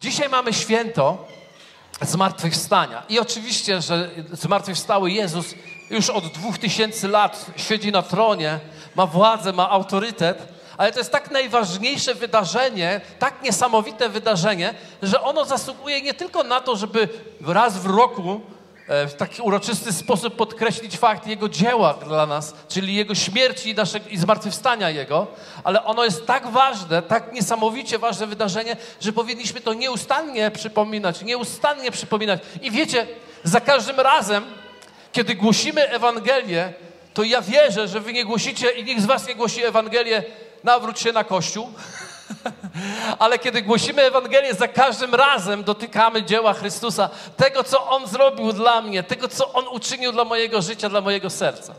Dzisiaj mamy święto zmartwychwstania. I oczywiście, że zmartwychwstały Jezus już od dwóch tysięcy lat siedzi na tronie, ma władzę, ma autorytet, ale to jest tak najważniejsze wydarzenie, tak niesamowite wydarzenie, że ono zasługuje nie tylko na to, żeby raz w roku w taki uroczysty sposób podkreślić fakt Jego dzieła dla nas, czyli Jego śmierci i, naszego, i zmartwychwstania Jego, ale ono jest tak ważne, tak niesamowicie ważne wydarzenie, że powinniśmy to nieustannie przypominać, nieustannie przypominać. I wiecie, za każdym razem, kiedy głosimy Ewangelię, to ja wierzę, że wy nie głosicie i nikt z was nie głosi Ewangelię, nawróć się na Kościół. Ale kiedy głosimy Ewangelię, za każdym razem dotykamy dzieła Chrystusa, tego, co On zrobił dla mnie, tego, co On uczynił dla mojego życia, dla mojego serca.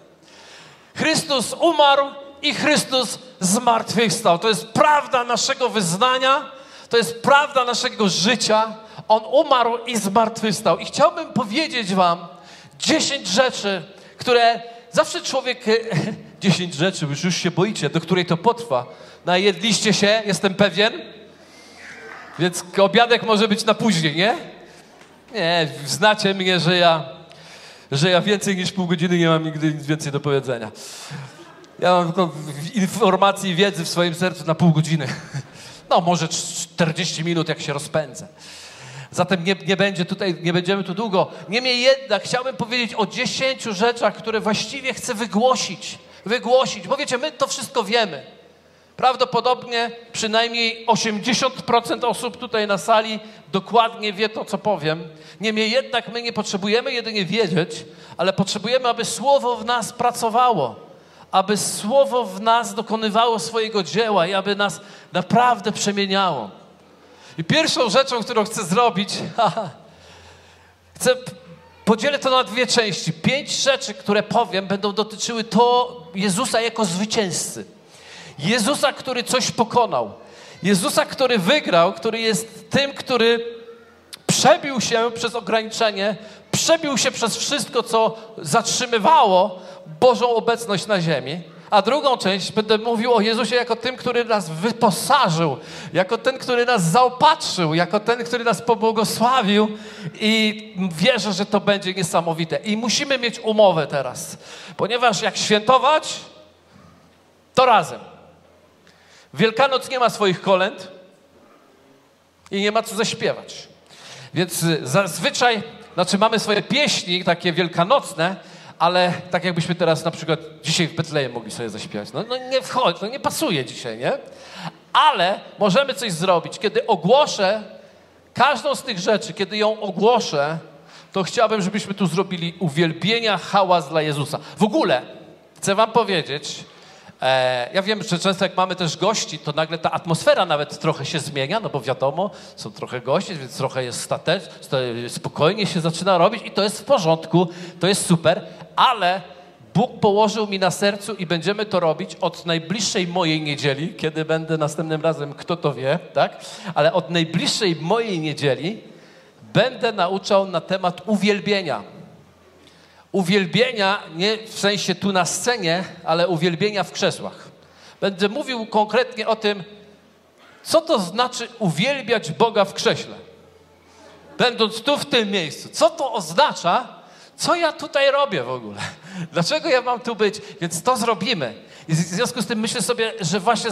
Chrystus umarł i Chrystus zmartwychwstał. To jest prawda naszego wyznania, to jest prawda naszego życia. On umarł i zmartwychwstał. I chciałbym powiedzieć Wam dziesięć rzeczy, które zawsze człowiek. Dziesięć rzeczy, już, już się boicie, do której to potrwa. Najedliście się, jestem pewien. Więc obiadek może być na później, nie? Nie, znacie mnie, że ja, że ja więcej niż pół godziny nie mam nigdy nic więcej do powiedzenia. Ja mam tylko informacji i wiedzy w swoim sercu na pół godziny. No, może 40 minut, jak się rozpędzę. Zatem nie, nie, będzie tutaj, nie będziemy tu długo. Niemniej jednak chciałbym powiedzieć o dziesięciu rzeczach, które właściwie chcę wygłosić. Wygłosić, bo wiecie, my to wszystko wiemy. Prawdopodobnie przynajmniej 80% osób tutaj na sali dokładnie wie to, co powiem. Niemniej jednak my nie potrzebujemy jedynie wiedzieć, ale potrzebujemy, aby Słowo w nas pracowało, aby Słowo w nas dokonywało swojego dzieła i aby nas naprawdę przemieniało. I pierwszą rzeczą, którą chcę zrobić, chcę podzielę to na dwie części. Pięć rzeczy, które powiem, będą dotyczyły to Jezusa jako zwycięzcy. Jezusa, który coś pokonał. Jezusa, który wygrał, który jest tym, który przebił się przez ograniczenie, przebił się przez wszystko, co zatrzymywało Bożą obecność na ziemi. A drugą część będę mówił o Jezusie jako tym, który nas wyposażył, jako ten, który nas zaopatrzył, jako ten, który nas pobłogosławił i wierzę, że to będzie niesamowite. I musimy mieć umowę teraz, ponieważ jak świętować, to razem. Wielkanoc nie ma swoich kolęd i nie ma co zaśpiewać. Więc zazwyczaj, znaczy mamy swoje pieśni takie wielkanocne, ale tak jakbyśmy teraz na przykład dzisiaj w Betlejem mogli sobie zaśpiewać. No, no nie wchodzi, no nie pasuje dzisiaj, nie? Ale możemy coś zrobić. Kiedy ogłoszę każdą z tych rzeczy, kiedy ją ogłoszę, to chciałbym, żebyśmy tu zrobili uwielbienia, hałas dla Jezusa. W ogóle chcę wam powiedzieć, ja wiem, że często jak mamy też gości, to nagle ta atmosfera nawet trochę się zmienia, no bo wiadomo, są trochę gości, więc trochę jest statecz, spokojnie się zaczyna robić i to jest w porządku, to jest super, ale Bóg położył mi na sercu i będziemy to robić od najbliższej mojej niedzieli, kiedy będę następnym razem, kto to wie, tak? Ale od najbliższej mojej niedzieli będę nauczał na temat uwielbienia uwielbienia nie w sensie tu na scenie, ale uwielbienia w krzesłach. Będę mówił konkretnie o tym, co to znaczy uwielbiać Boga w krześle. Będąc tu w tym miejscu, co to oznacza, co ja tutaj robię w ogóle? Dlaczego ja mam tu być? Więc to zrobimy. I w związku z tym myślę sobie, że właśnie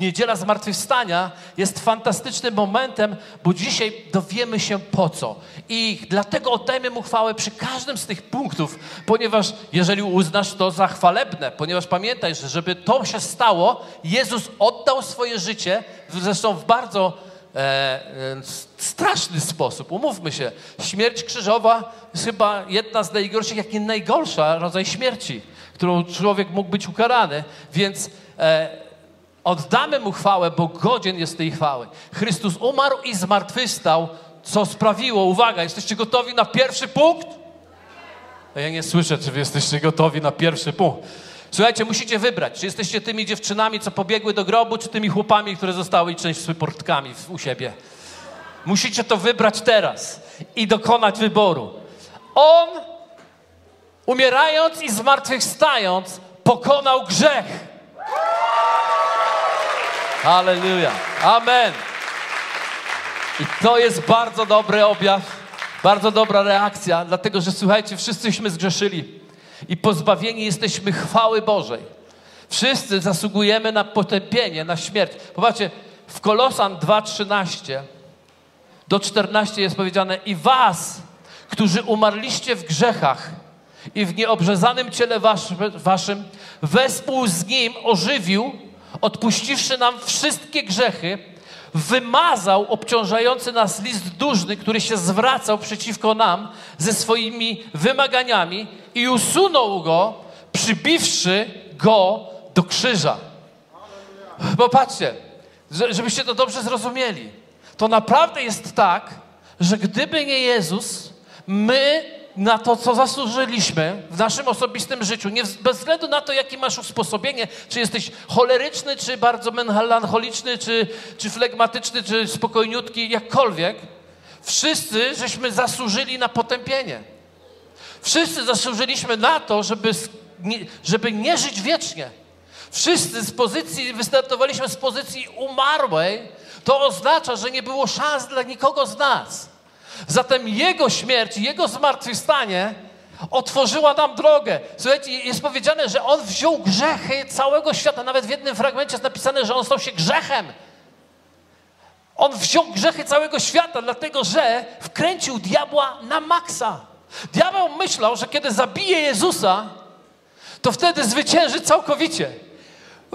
Niedziela Zmartwychwstania jest fantastycznym momentem, bo dzisiaj dowiemy się po co. I dlatego oddajmy Mu chwałę przy każdym z tych punktów, ponieważ jeżeli uznasz to za chwalebne, ponieważ pamiętaj, że żeby to się stało, Jezus oddał swoje życie, zresztą w bardzo e, e, straszny sposób. Umówmy się, śmierć krzyżowa jest chyba jedna z najgorszych, jak nie najgorsza rodzaj śmierci, którą człowiek mógł być ukarany. Więc e, Oddamy Mu chwałę, bo godzien jest tej chwały. Chrystus umarł i zmartwychwstał, co sprawiło, uwaga, jesteście gotowi na pierwszy punkt? Ja nie słyszę, czy wy jesteście gotowi na pierwszy punkt. Słuchajcie, musicie wybrać, czy jesteście tymi dziewczynami, co pobiegły do grobu, czy tymi chłopami, które zostały i część z portkami u siebie. Musicie to wybrać teraz i dokonać wyboru. On, umierając i zmartwychwstając, pokonał grzech. Halleluja. Amen. I to jest bardzo dobry objaw, bardzo dobra reakcja, dlatego że słuchajcie, wszyscyśmy zgrzeszyli i pozbawieni jesteśmy chwały Bożej. Wszyscy zasługujemy na potępienie, na śmierć. Popatrzcie, w Kolosan 2:13 do 14 jest powiedziane i was, którzy umarliście w grzechach i w nieobrzezanym ciele waszym, wespół z nim ożywił, odpuściwszy nam wszystkie grzechy, wymazał obciążający nas list dłużny, który się zwracał przeciwko nam ze swoimi wymaganiami i usunął go, przybiwszy go do krzyża. Popatrzcie, żebyście to dobrze zrozumieli. To naprawdę jest tak, że gdyby nie Jezus, my na to, co zasłużyliśmy w naszym osobistym życiu, nie, bez względu na to, jakie masz usposobienie, czy jesteś choleryczny, czy bardzo melancholiczny, czy, czy flegmatyczny, czy spokojniutki, jakkolwiek, wszyscy żeśmy zasłużyli na potępienie. Wszyscy zasłużyliśmy na to, żeby, żeby nie żyć wiecznie. Wszyscy z pozycji, wystartowaliśmy z pozycji umarłej, to oznacza, że nie było szans dla nikogo z nas. Zatem Jego śmierć, Jego zmartwychwstanie otworzyła nam drogę. Słuchajcie, jest powiedziane, że On wziął grzechy całego świata. Nawet w jednym fragmencie jest napisane, że On stał się grzechem. On wziął grzechy całego świata, dlatego że wkręcił diabła na maksa. Diabeł myślał, że kiedy zabije Jezusa, to wtedy zwycięży całkowicie.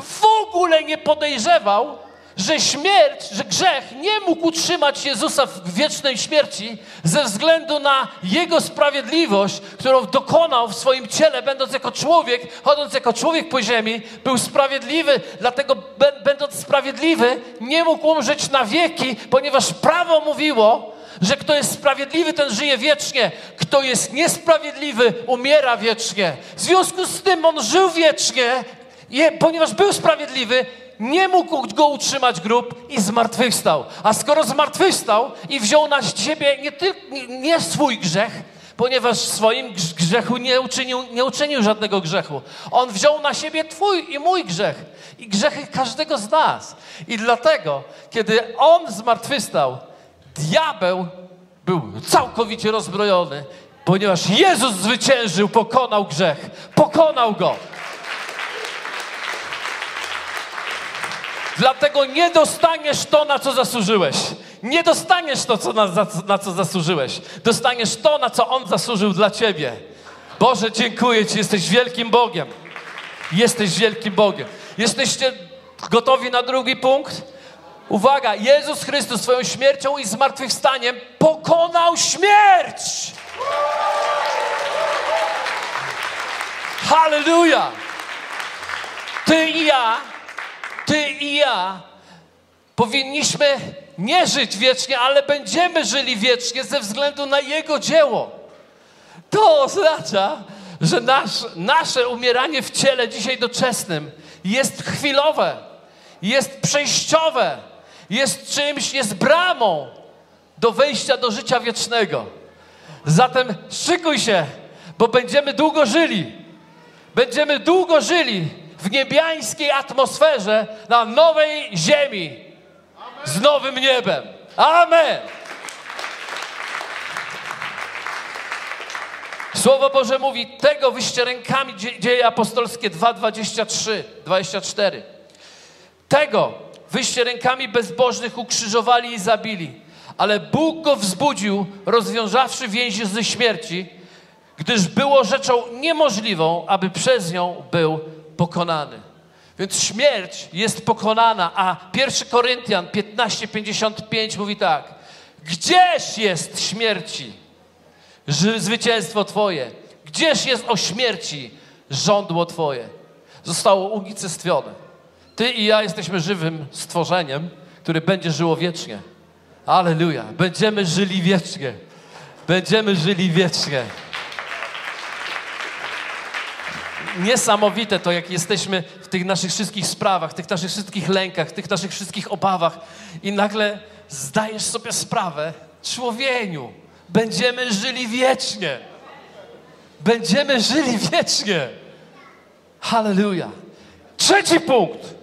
W ogóle nie podejrzewał, że śmierć, że grzech nie mógł utrzymać Jezusa w wiecznej śmierci ze względu na Jego sprawiedliwość, którą dokonał w swoim ciele, będąc jako człowiek, chodząc jako człowiek po ziemi, był sprawiedliwy, dlatego będąc sprawiedliwy nie mógł umrzeć na wieki, ponieważ prawo mówiło, że kto jest sprawiedliwy, ten żyje wiecznie. Kto jest niesprawiedliwy, umiera wiecznie. W związku z tym on żył wiecznie, ponieważ był sprawiedliwy, nie mógł go utrzymać grób i zmartwychwstał. A skoro zmartwychwstał i wziął na siebie nie, tylko, nie swój grzech, ponieważ w swoim grzechu nie uczynił, nie uczynił żadnego grzechu. On wziął na siebie Twój i mój grzech i grzechy każdego z nas. I dlatego, kiedy On zmartwychwstał, diabeł był całkowicie rozbrojony, ponieważ Jezus zwyciężył, pokonał grzech, pokonał go. Dlatego nie dostaniesz to, na co zasłużyłeś. Nie dostaniesz to, co na, na co zasłużyłeś. Dostaniesz to, na co On zasłużył dla ciebie. Boże, dziękuję Ci, jesteś wielkim Bogiem. Jesteś wielkim Bogiem. Jesteście gotowi na drugi punkt? Uwaga, Jezus Chrystus swoją śmiercią i zmartwychwstaniem pokonał śmierć. Hallelujah! Ty i ja ty i ja powinniśmy nie żyć wiecznie, ale będziemy żyli wiecznie ze względu na Jego dzieło. To oznacza, że nasz, nasze umieranie w ciele dzisiaj doczesnym jest chwilowe, jest przejściowe, jest czymś, jest bramą do wejścia do życia wiecznego. Zatem szykuj się, bo będziemy długo żyli. Będziemy długo żyli w niebiańskiej atmosferze na nowej ziemi z nowym niebem. Amen. Słowo Boże mówi, tego wyście rękami, dzieje apostolskie 2, 23, 24. Tego wyście rękami bezbożnych ukrzyżowali i zabili, ale Bóg go wzbudził, rozwiązawszy więzi ze śmierci, gdyż było rzeczą niemożliwą, aby przez nią był pokonany. Więc śmierć jest pokonana, a 1 Koryntian 15:55 mówi tak: Gdzież jest śmierci zwycięstwo Twoje? Gdzież jest o śmierci żądło Twoje? Zostało unicestwione. Ty i ja jesteśmy żywym stworzeniem, które będzie żyło wiecznie. Aleluja. Będziemy żyli wiecznie. Będziemy żyli wiecznie niesamowite to, jak jesteśmy w tych naszych wszystkich sprawach, w tych naszych wszystkich lękach, w tych naszych wszystkich obawach i nagle zdajesz sobie sprawę, człowieniu, będziemy żyli wiecznie. Będziemy żyli wiecznie. Halleluja. Trzeci punkt.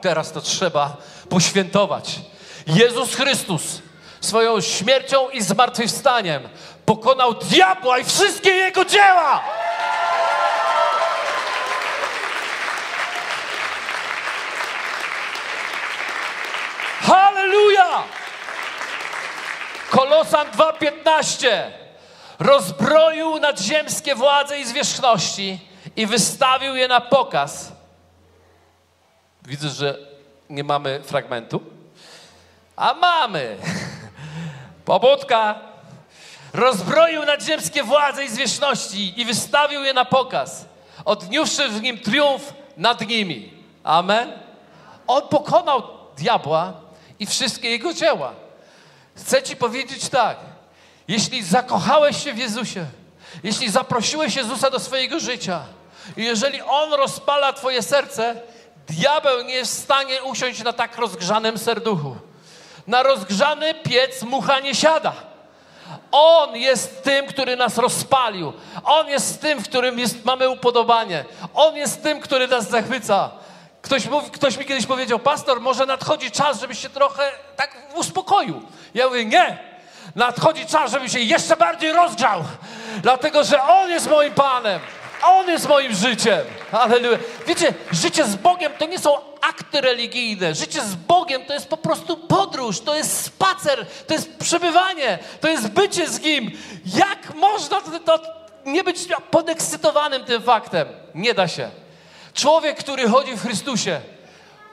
Teraz to trzeba poświętować. Jezus Chrystus swoją śmiercią i zmartwychwstaniem pokonał diabła i wszystkie jego dzieła. Halleluja! Kolosan 2,15 rozbroił nadziemskie władze i zwierzchności i wystawił je na pokaz. Widzę, że nie mamy fragmentu. A mamy. Pobudka. Rozbroił nadziemskie władze i zwierzchności i wystawił je na pokaz, odniósłszy w nim triumf nad nimi. Amen. On pokonał diabła i wszystkie jego dzieła. Chcę Ci powiedzieć tak. Jeśli zakochałeś się w Jezusie, jeśli zaprosiłeś Jezusa do swojego życia i jeżeli On rozpala Twoje serce, diabeł nie jest w stanie usiąść na tak rozgrzanym serduchu. Na rozgrzany piec mucha nie siada. On jest tym, który nas rozpalił. On jest tym, w którym jest, mamy upodobanie. On jest tym, który nas zachwyca. Ktoś, mówi, ktoś mi kiedyś powiedział, pastor, może nadchodzi czas, żebyś się trochę tak uspokoił. Ja mówię, nie. Nadchodzi czas, żebym się jeszcze bardziej rozgrzał. Dlatego, że On jest moim Panem. On jest moim życiem. Halleluja. Wiecie, życie z Bogiem to nie są akty religijne. Życie z Bogiem to jest po prostu podróż, to jest spacer, to jest przebywanie, to jest bycie z Nim. Jak można to, to nie być podekscytowanym tym faktem? Nie da się. Człowiek, który chodzi w Chrystusie,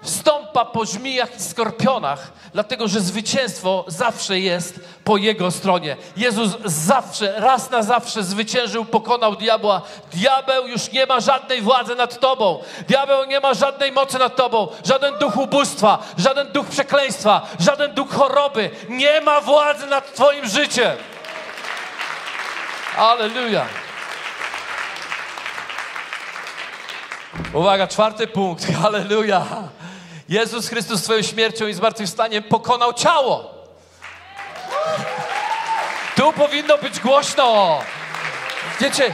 stąpa po żmijach i skorpionach, dlatego że zwycięstwo zawsze jest po Jego stronie. Jezus zawsze, raz na zawsze zwyciężył, pokonał diabła. Diabeł już nie ma żadnej władzy nad Tobą. Diabeł nie ma żadnej mocy nad Tobą. Żaden duch ubóstwa, żaden duch przekleństwa, żaden duch choroby nie ma władzy nad Twoim życiem. Aleluja. Uwaga, czwarty punkt. Halleluja. Jezus Chrystus swoją śmiercią i zmartwychwstaniem pokonał ciało. Tu powinno być głośno. Wiecie,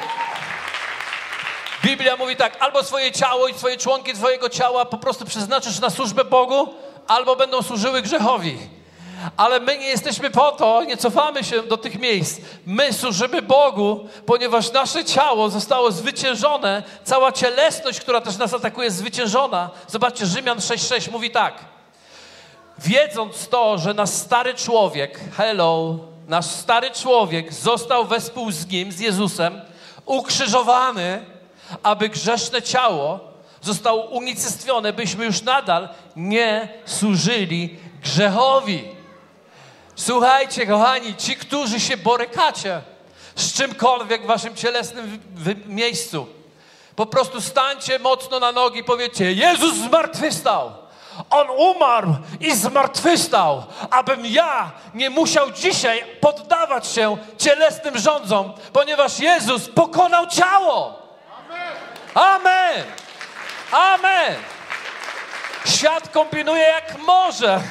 Biblia mówi tak, albo swoje ciało i swoje członki twojego ciała po prostu przeznaczysz na służbę Bogu, albo będą służyły grzechowi. Ale my nie jesteśmy po to, nie cofamy się do tych miejsc. My służymy Bogu, ponieważ nasze ciało zostało zwyciężone, cała cielesność, która też nas atakuje, jest zwyciężona. Zobaczcie, Rzymian 6,6 mówi tak. Wiedząc to, że nasz stary człowiek, hello, nasz stary człowiek został wespół z nim, z Jezusem, ukrzyżowany, aby grzeszne ciało zostało unicestwione, byśmy już nadal nie służyli grzechowi. Słuchajcie, kochani, ci, którzy się borykacie z czymkolwiek w waszym cielesnym miejscu, po prostu stańcie mocno na nogi i powiedzcie: Jezus zmartwychwstał. On umarł i zmartwychwstał, abym ja nie musiał dzisiaj poddawać się cielesnym rządzom, ponieważ Jezus pokonał ciało. Amen. Amen. Świat kombinuje jak może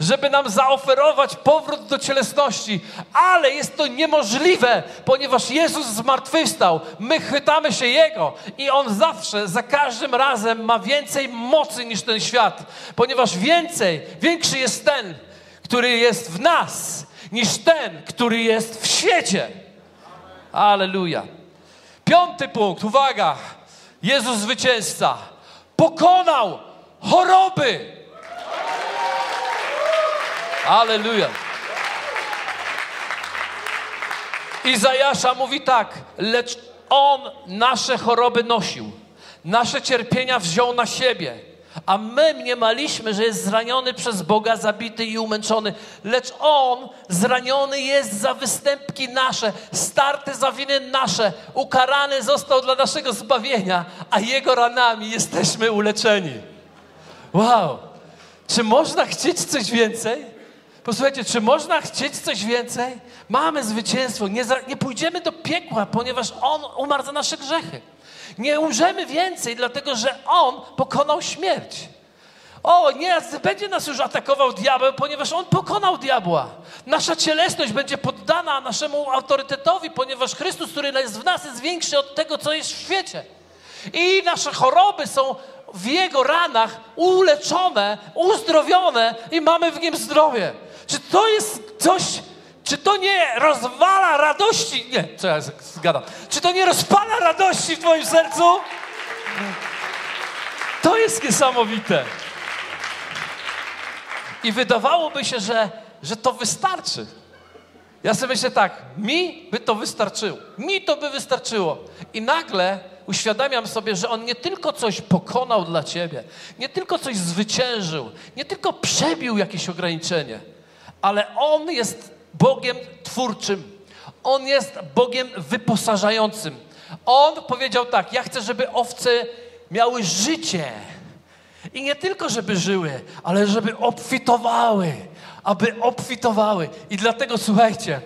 żeby nam zaoferować powrót do cielesności, ale jest to niemożliwe, ponieważ Jezus zmartwychwstał. My chwytamy się Jego i On zawsze, za każdym razem ma więcej mocy niż ten świat, ponieważ więcej, większy jest ten, który jest w nas, niż ten, który jest w świecie. Aleluja. Piąty punkt, uwaga. Jezus zwycięzca pokonał choroby. Aleluja. Izajasza mówi tak, lecz On nasze choroby nosił, nasze cierpienia wziął na siebie, a my mniemaliśmy, że jest zraniony przez Boga, zabity i umęczony, lecz On zraniony jest za występki nasze, starty za winy nasze, ukarany został dla naszego zbawienia, a Jego ranami jesteśmy uleczeni. Wow! Czy można chcieć coś więcej? Posłuchajcie, czy można chcieć coś więcej? Mamy zwycięstwo. Nie, za, nie pójdziemy do piekła, ponieważ On umarł za nasze grzechy. Nie umrzemy więcej, dlatego że On pokonał śmierć. O, nie będzie nas już atakował diabeł, ponieważ on pokonał diabła. Nasza cielesność będzie poddana naszemu autorytetowi, ponieważ Chrystus, który jest w nas, jest większy od tego, co jest w świecie. I nasze choroby są w Jego ranach uleczone, uzdrowione i mamy w Nim zdrowie. Czy to jest coś, czy to nie rozwala radości? Nie, co ja zgadam. Czy to nie rozpala radości w Twoim sercu? To jest niesamowite. I wydawałoby się, że, że to wystarczy. Ja sobie myślę tak, mi by to wystarczyło. Mi to by wystarczyło. I nagle uświadamiam sobie, że On nie tylko coś pokonał dla Ciebie, nie tylko coś zwyciężył, nie tylko przebił jakieś ograniczenie, ale On jest Bogiem twórczym. On jest Bogiem wyposażającym. On powiedział tak: Ja chcę, żeby owce miały życie. I nie tylko, żeby żyły, ale żeby obfitowały. Aby obfitowały. I dlatego słuchajcie,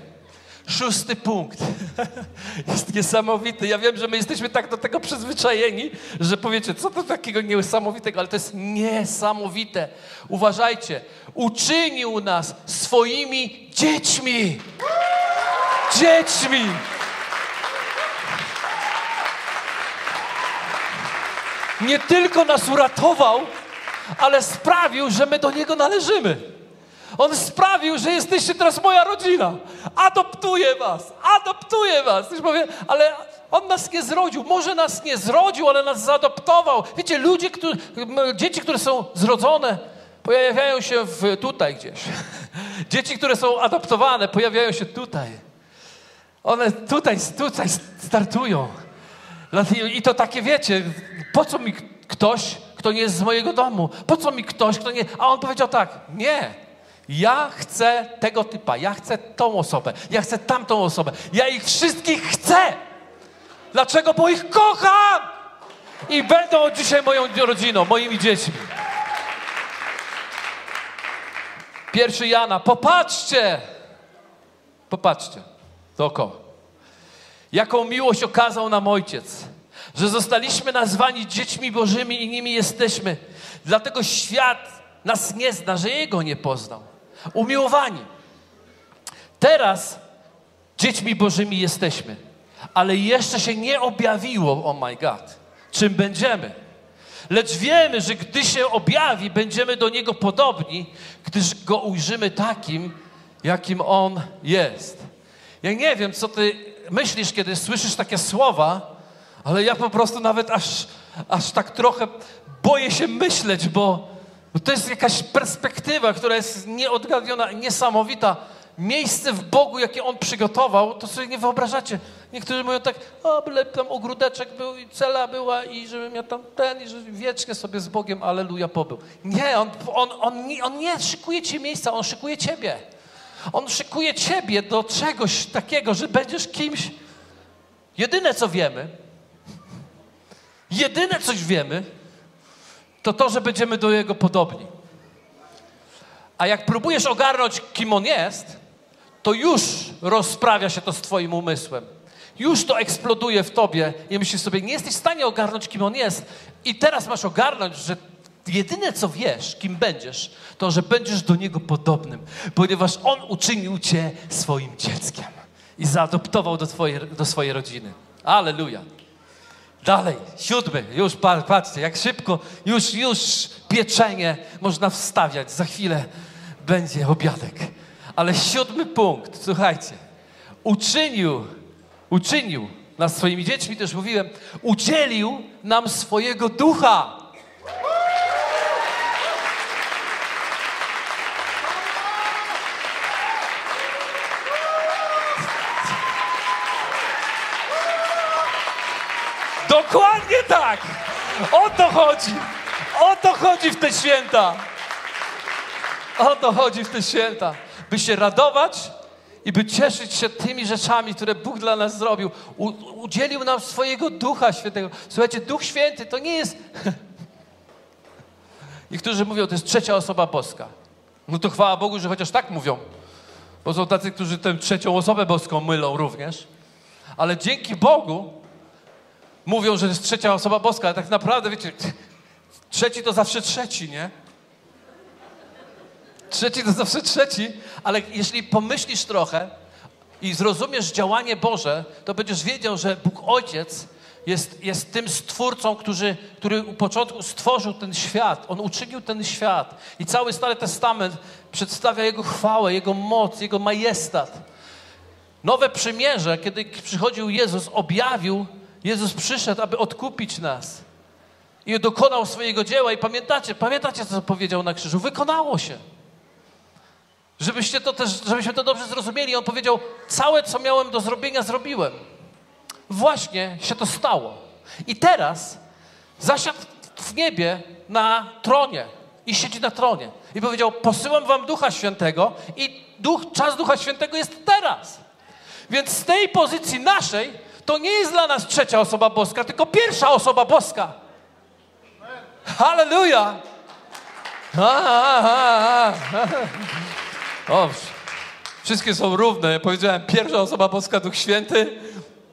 Szósty punkt. Jest niesamowity. Ja wiem, że my jesteśmy tak do tego przyzwyczajeni, że powiecie, co to takiego niesamowitego, ale to jest niesamowite. Uważajcie, uczynił nas swoimi dziećmi. Dziećmi. Nie tylko nas uratował, ale sprawił, że my do Niego należymy. On sprawił, że jesteście teraz moja rodzina. Adoptuję was, adoptuję was. Ktoś powie, ale on nas nie zrodził. Może nas nie zrodził, ale nas zaadoptował. Wiecie, ludzie, którzy, dzieci, które są zrodzone, pojawiają się w, tutaj gdzieś. Dzieci, które są adoptowane, pojawiają się tutaj. One tutaj, tutaj startują. I to takie, wiecie, po co mi ktoś, kto nie jest z mojego domu? Po co mi ktoś, kto nie... A on powiedział tak, nie, ja chcę tego typa, ja chcę tą osobę, ja chcę tamtą osobę. Ja ich wszystkich chcę. Dlaczego? Bo ich kocham! I będą dzisiaj moją rodziną, moimi dziećmi. Pierwszy Jana, popatrzcie! Popatrzcie dookoła. Jaką miłość okazał nam Ojciec, że zostaliśmy nazwani dziećmi Bożymi i nimi jesteśmy. Dlatego świat nas nie zna, że Jego nie poznał umiłowani. Teraz dziećmi Bożymi jesteśmy, ale jeszcze się nie objawiło, oh my God, czym będziemy. Lecz wiemy, że gdy się objawi, będziemy do Niego podobni, gdyż Go ujrzymy takim, jakim On jest. Ja nie wiem, co Ty myślisz, kiedy słyszysz takie słowa, ale ja po prostu nawet aż, aż tak trochę boję się myśleć, bo bo to jest jakaś perspektywa, która jest nieodgadniona, niesamowita. Miejsce w Bogu, jakie On przygotował, to sobie nie wyobrażacie. Niektórzy mówią tak, o, byle tam ogródeczek był i cela była i żebym ja tam ten, i że wiecznie sobie z Bogiem, aleluja, pobył. Nie, on, on, on, nie, on nie szykuje ci miejsca, On szykuje ciebie. On szykuje ciebie do czegoś takiego, że będziesz kimś. Jedyne, co wiemy, jedyne coś wiemy, to to, że będziemy do Jego podobni. A jak próbujesz ogarnąć, kim On jest, to już rozprawia się to z Twoim umysłem. Już to eksploduje w Tobie i myślisz sobie, nie jesteś w stanie ogarnąć, kim On jest. I teraz masz ogarnąć, że jedyne, co wiesz, kim będziesz, to, że będziesz do Niego podobnym, ponieważ On uczynił Cię swoim dzieckiem i zaadoptował do, twojej, do swojej rodziny. Aleluja. Dalej, siódmy, już patrzcie, jak szybko, już, już pieczenie można wstawiać. Za chwilę będzie obiadek. Ale siódmy punkt, słuchajcie, uczynił, uczynił nas swoimi dziećmi, też mówiłem, udzielił nam swojego ducha. Dokładnie tak! O to chodzi! O to chodzi w te święta! O to chodzi w te święta. By się radować i by cieszyć się tymi rzeczami, które Bóg dla nas zrobił. U, udzielił nam swojego Ducha Świętego. Słuchajcie, Duch Święty to nie jest... Niektórzy mówią, to jest trzecia osoba boska. No to chwała Bogu, że chociaż tak mówią. Bo są tacy, którzy tę trzecią osobę boską mylą również. Ale dzięki Bogu mówią, że jest trzecia osoba boska, ale tak naprawdę, wiecie, trzeci to zawsze trzeci, nie? Trzeci to zawsze trzeci, ale jeśli pomyślisz trochę i zrozumiesz działanie Boże, to będziesz wiedział, że Bóg Ojciec jest, jest tym stwórcą, który, który u początku stworzył ten świat. On uczynił ten świat. I cały Stary Testament przedstawia Jego chwałę, Jego moc, Jego majestat. Nowe przymierze, kiedy przychodził Jezus, objawił, Jezus przyszedł, aby odkupić nas. I dokonał swojego dzieła. I pamiętacie, pamiętacie, co powiedział na krzyżu? Wykonało się. Żebyście to też, żebyśmy to dobrze zrozumieli. On powiedział, całe, co miałem do zrobienia, zrobiłem. Właśnie się to stało. I teraz zasiadł w niebie na tronie i siedzi na tronie. I powiedział, posyłam wam Ducha Świętego i duch, czas Ducha Świętego jest teraz. Więc z tej pozycji naszej to nie jest dla nas trzecia osoba boska, tylko pierwsza osoba boska. Hallelujah! O, wszystkie są równe. Ja powiedziałem, pierwsza osoba boska, Duch Święty.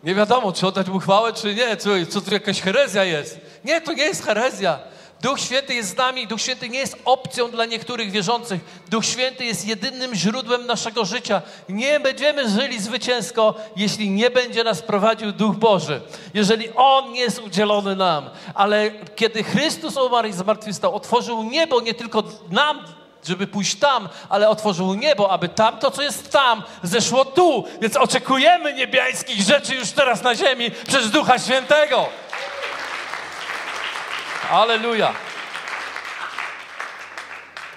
Nie wiadomo, czy oddać mu chwałę, czy nie. Co, co tu jakaś herezja jest? Nie, to nie jest herezja. Duch Święty jest z nami. Duch Święty nie jest opcją dla niektórych wierzących. Duch Święty jest jedynym źródłem naszego życia. Nie będziemy żyli zwycięsko, jeśli nie będzie nas prowadził Duch Boży. Jeżeli On nie jest udzielony nam. Ale kiedy Chrystus umarł i zmartwychwstał, otworzył niebo nie tylko nam, żeby pójść tam, ale otworzył niebo, aby tamto, co jest tam, zeszło tu. Więc oczekujemy niebiańskich rzeczy już teraz na ziemi przez Ducha Świętego. Aleluja.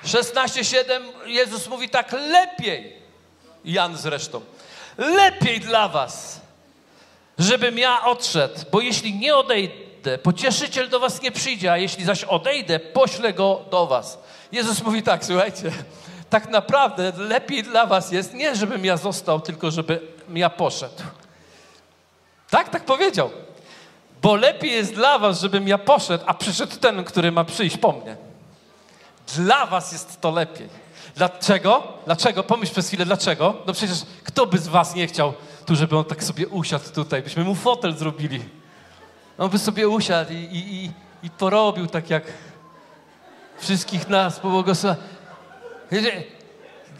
16:7 Jezus mówi tak lepiej. Jan zresztą. Lepiej dla was, żebym ja odszedł, bo jeśli nie odejdę, pocieszyciel do was nie przyjdzie, a jeśli zaś odejdę, poślę go do was. Jezus mówi tak, słuchajcie, tak naprawdę lepiej dla was jest nie, żebym ja został, tylko żebym ja poszedł. Tak, tak powiedział. Bo lepiej jest dla was, żebym ja poszedł, a przyszedł ten, który ma przyjść po mnie. Dla was jest to lepiej. Dlaczego? Dlaczego? Pomyśl przez chwilę, dlaczego? No przecież kto by z was nie chciał tu, żeby on tak sobie usiadł tutaj, byśmy mu fotel zrobili. On by sobie usiadł i, i, i, i porobił tak jak wszystkich nas pobłogosławił.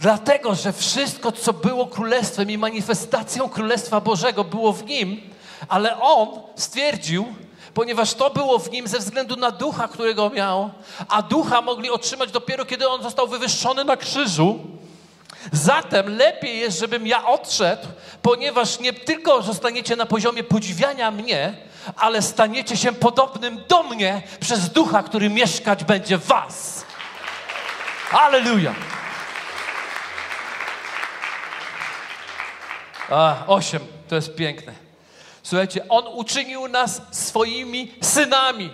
Dlatego, że wszystko, co było królestwem i manifestacją Królestwa Bożego było w nim, ale on stwierdził, ponieważ to było w nim ze względu na ducha, którego miał, a ducha mogli otrzymać dopiero kiedy on został wywyższony na krzyżu. Zatem lepiej jest, żebym ja odszedł, ponieważ nie tylko zostaniecie na poziomie podziwiania mnie, ale staniecie się podobnym do mnie przez ducha, który mieszkać będzie w was. Aleluja. A, osiem, to jest piękne. Słuchajcie, On uczynił nas swoimi synami.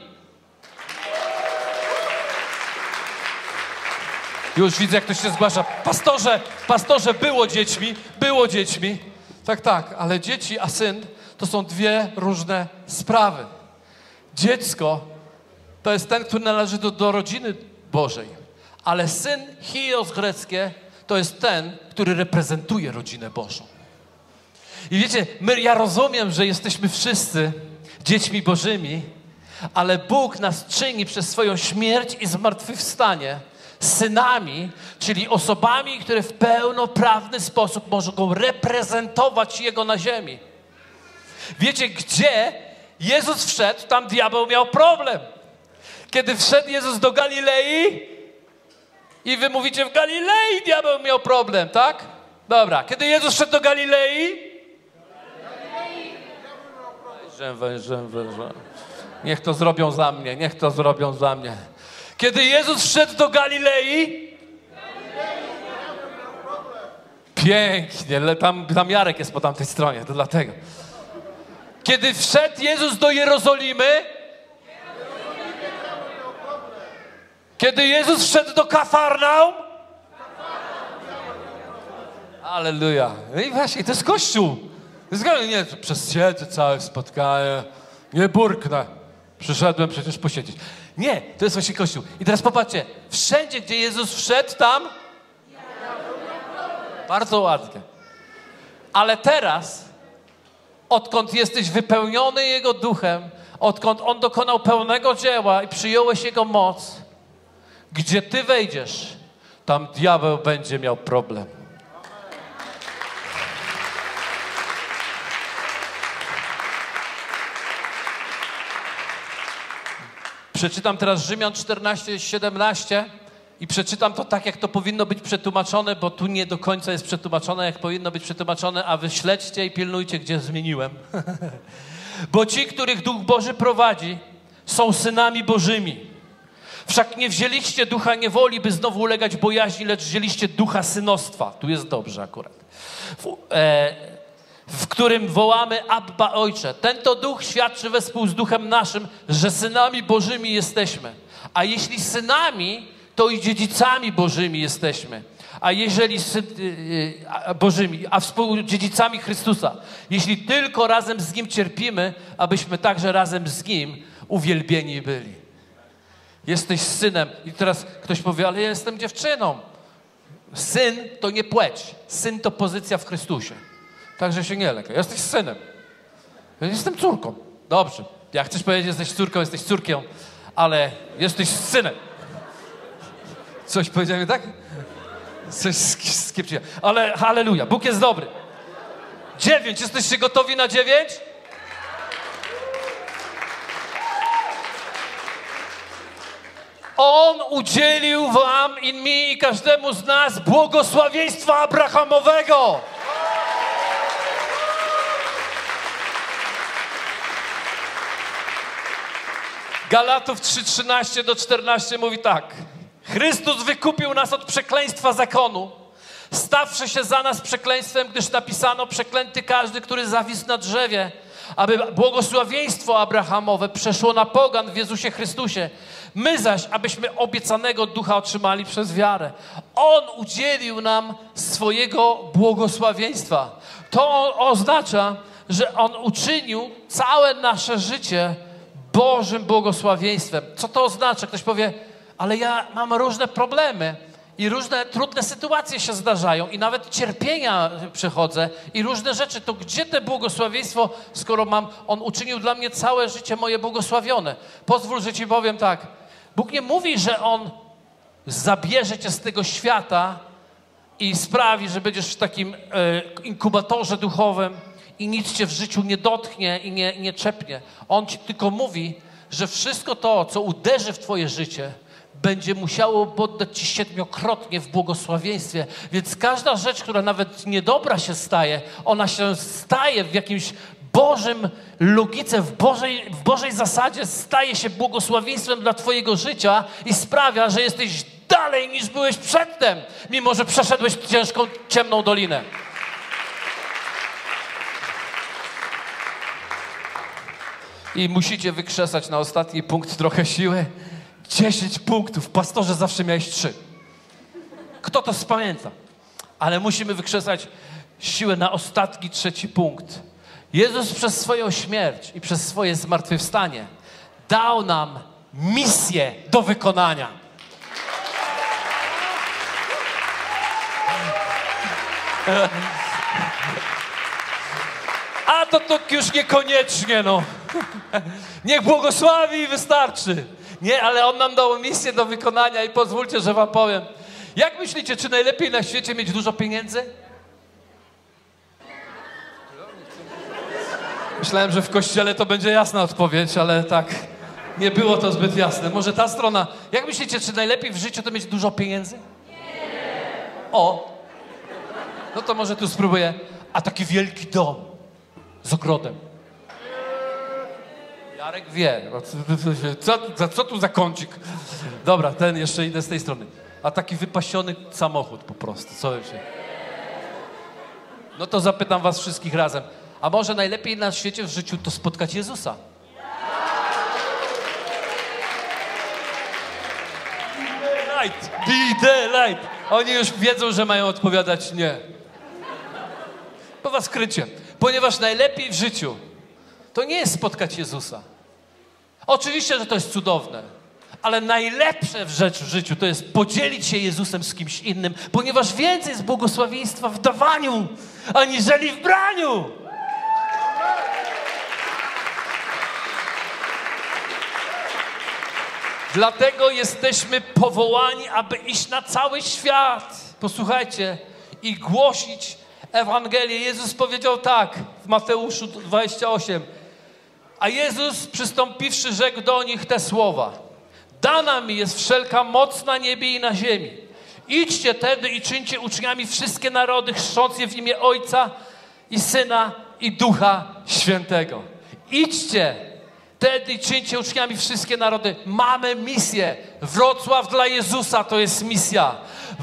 Już widzę, jak ktoś się zgłasza. Pastorze, pastorze, było dziećmi, było dziećmi. Tak, tak, ale dzieci a syn to są dwie różne sprawy. Dziecko to jest ten, który należy do, do rodziny Bożej, ale syn, hios greckie, to jest ten, który reprezentuje rodzinę Bożą. I wiecie, my, ja rozumiem, że jesteśmy wszyscy dziećmi Bożymi, ale Bóg nas czyni przez swoją śmierć i zmartwychwstanie synami, czyli osobami, które w pełnoprawny sposób mogą reprezentować Jego na ziemi. Wiecie, gdzie Jezus wszedł, tam diabeł miał problem. Kiedy wszedł Jezus do Galilei i wy mówicie, w Galilei diabeł miał problem, tak? Dobra, kiedy Jezus wszedł do Galilei, Wężę, wężę, wężę. Niech to zrobią za mnie, niech to zrobią za mnie. Kiedy Jezus wszedł do Galilei, pięknie, tam, tam Jarek jest po tamtej stronie, to dlatego. Kiedy wszedł Jezus do Jerozolimy, kiedy Jezus wszedł do Kafarnaum, Aleluja. No i właśnie, to jest Kościół. Zgadza nie, przez siedzę całe spotkanie, nie burknę. Przyszedłem przecież posiedzieć. Nie, to jest właśnie Kościół. I teraz popatrzcie, wszędzie, gdzie Jezus wszedł, tam bardzo ładnie. Ale teraz, odkąd jesteś wypełniony Jego duchem, odkąd On dokonał pełnego dzieła i przyjąłeś Jego moc, gdzie Ty wejdziesz, tam diabeł będzie miał problem. Przeczytam teraz Rzymian 14, 17 i przeczytam to tak, jak to powinno być przetłumaczone, bo tu nie do końca jest przetłumaczone, jak powinno być przetłumaczone, a wy śledźcie i pilnujcie, gdzie zmieniłem. bo ci, których Duch Boży prowadzi, są synami Bożymi. Wszak nie wzięliście ducha niewoli, by znowu ulegać bojaźni, lecz wzięliście ducha synostwa. Tu jest dobrze akurat. W, e, w którym wołamy Abba Ojcze. Ten to duch świadczy wespół z duchem naszym, że synami Bożymi jesteśmy. A jeśli synami, to i dziedzicami Bożymi jesteśmy. A jeżeli syn, y, y, Bożymi, a współdziedzicami Chrystusa, jeśli tylko razem z Nim cierpimy, abyśmy także razem z Nim uwielbieni byli. Jesteś synem. I teraz ktoś powie, ale ja jestem dziewczyną. Syn to nie płeć. Syn to pozycja w Chrystusie. Także się nie lękaj. Jesteś synem. Ja jestem córką. Dobrze. Jak chcesz powiedzieć, jesteś córką, jesteś córką, ale jesteś synem. Coś powiedziałem tak? Coś skiepcie. Ale halleluja, Bóg jest dobry. Dziewięć, jesteście gotowi na dziewięć? On udzielił wam i mi i każdemu z nas błogosławieństwa Abrahamowego. Galatów 3:13 do 14 mówi tak. Chrystus wykupił nas od przekleństwa zakonu, stawszy się za nas przekleństwem, gdyż napisano przeklęty każdy, który zawisł na drzewie, aby błogosławieństwo Abrahamowe przeszło na pogan w Jezusie Chrystusie. My zaś, abyśmy obiecanego ducha otrzymali przez wiarę. On udzielił nam swojego błogosławieństwa. To oznacza, że On uczynił całe nasze życie Bożym błogosławieństwem. Co to oznacza? Ktoś powie, ale ja mam różne problemy i różne trudne sytuacje się zdarzają i nawet cierpienia przechodzę i różne rzeczy. To gdzie te błogosławieństwo, skoro mam, On uczynił dla mnie całe życie moje błogosławione? Pozwól, że Ci powiem tak. Bóg nie mówi, że On zabierze Cię z tego świata i sprawi, że będziesz w takim e, inkubatorze duchowym, i nic cię w życiu nie dotknie i nie, nie czepnie. On ci tylko mówi, że wszystko to, co uderzy w twoje życie, będzie musiało poddać ci siedmiokrotnie w błogosławieństwie. Więc każda rzecz, która nawet niedobra się staje, ona się staje w jakimś Bożym logice, w Bożej, w Bożej zasadzie staje się błogosławieństwem dla Twojego życia i sprawia, że jesteś dalej niż byłeś przedtem, mimo że przeszedłeś ciężką, ciemną dolinę. I musicie wykrzesać na ostatni punkt trochę siły. 10 punktów. Pastorze zawsze miałeś 3. Kto to spamięta? Ale musimy wykrzesać siłę na ostatni, trzeci punkt. Jezus przez swoją śmierć i przez swoje zmartwychwstanie dał nam misję do wykonania. To to już niekoniecznie, no. Niech błogosławi i wystarczy. Nie, ale On nam dał misję do wykonania i pozwólcie, że wam powiem. Jak myślicie, czy najlepiej na świecie mieć dużo pieniędzy? Myślałem, że w kościele to będzie jasna odpowiedź, ale tak nie było to zbyt jasne. Może ta strona. Jak myślicie, czy najlepiej w życiu to mieć dużo pieniędzy? Nie. O. No to może tu spróbuję. A taki wielki dom z ogrodem. Jarek wie. Co, co, co tu za kącik? Dobra, ten jeszcze idę z tej strony. A taki wypasiony samochód po prostu. Co się? No to zapytam was wszystkich razem. A może najlepiej na świecie w życiu to spotkać Jezusa? Light, be the light. Oni już wiedzą, że mają odpowiadać nie. Po was krycie. Ponieważ najlepiej w życiu to nie jest spotkać Jezusa. Oczywiście, że to jest cudowne, ale najlepsze rzecz w życiu to jest podzielić się Jezusem z kimś innym, ponieważ więcej jest błogosławieństwa w dawaniu, aniżeli w braniu. Dlatego jesteśmy powołani, aby iść na cały świat. Posłuchajcie, i głosić Ewangelię. Jezus powiedział tak w Mateuszu 28. A Jezus przystąpiwszy rzekł do nich te słowa. Dana mi jest wszelka moc na niebie i na ziemi. Idźcie tedy i czyńcie uczniami wszystkie narody, chrząc je w imię Ojca i Syna i Ducha Świętego. Idźcie tedy i czyńcie uczniami wszystkie narody. Mamy misję. Wrocław dla Jezusa to jest misja.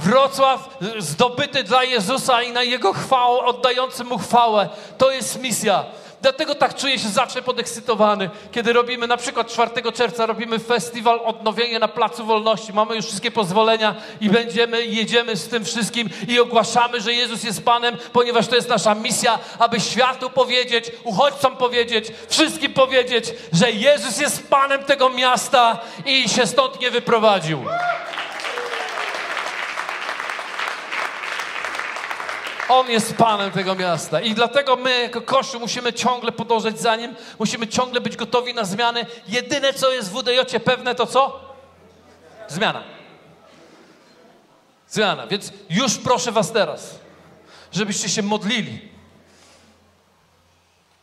Wrocław zdobyty dla Jezusa i na Jego chwałę, oddający Mu chwałę. To jest misja. Dlatego tak czuję się zawsze podekscytowany, kiedy robimy na przykład 4 czerwca robimy festiwal odnowienia na Placu Wolności. Mamy już wszystkie pozwolenia i będziemy, jedziemy z tym wszystkim i ogłaszamy, że Jezus jest Panem, ponieważ to jest nasza misja, aby światu powiedzieć, uchodźcom powiedzieć, wszystkim powiedzieć, że Jezus jest Panem tego miasta i się stąd nie wyprowadził. On jest Panem tego miasta. I dlatego my, jako Kościół, musimy ciągle podążać za Nim, musimy ciągle być gotowi na zmiany. Jedyne, co jest w WDJ pewne, to co? Zmiana. Zmiana. Więc już proszę Was teraz, żebyście się modlili.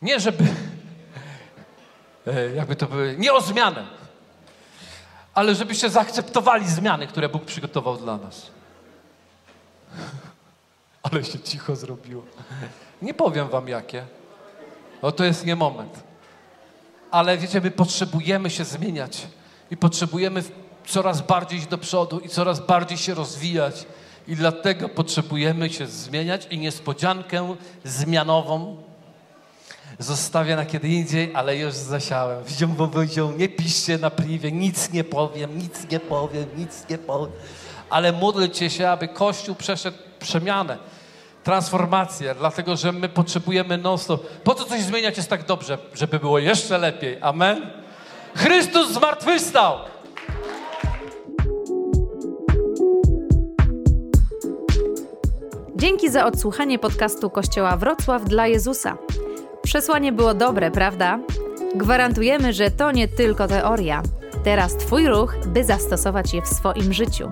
Nie, żeby. E, jakby to były. Nie o zmianę, ale żebyście zaakceptowali zmiany, które Bóg przygotował dla nas. Ale się cicho zrobiło. Nie powiem wam jakie. No to jest nie moment. Ale wiecie, my potrzebujemy się zmieniać i potrzebujemy coraz bardziej iść do przodu i coraz bardziej się rozwijać. I dlatego potrzebujemy się zmieniać i niespodziankę zmianową zostawię na kiedy indziej, ale już zasiałem. Widział, bo powiedział, nie piszcie na priwie, nic nie powiem, nic nie powiem, nic nie powiem. Ale módlcie się, aby Kościół przeszedł przemianę transformację, dlatego że my potrzebujemy non-stop. Po co coś zmieniać jest tak dobrze, żeby było jeszcze lepiej. Amen? Chrystus zmartwychwstał! Dzięki za odsłuchanie podcastu Kościoła Wrocław dla Jezusa. Przesłanie było dobre, prawda? Gwarantujemy, że to nie tylko teoria. Teraz Twój ruch, by zastosować je w swoim życiu.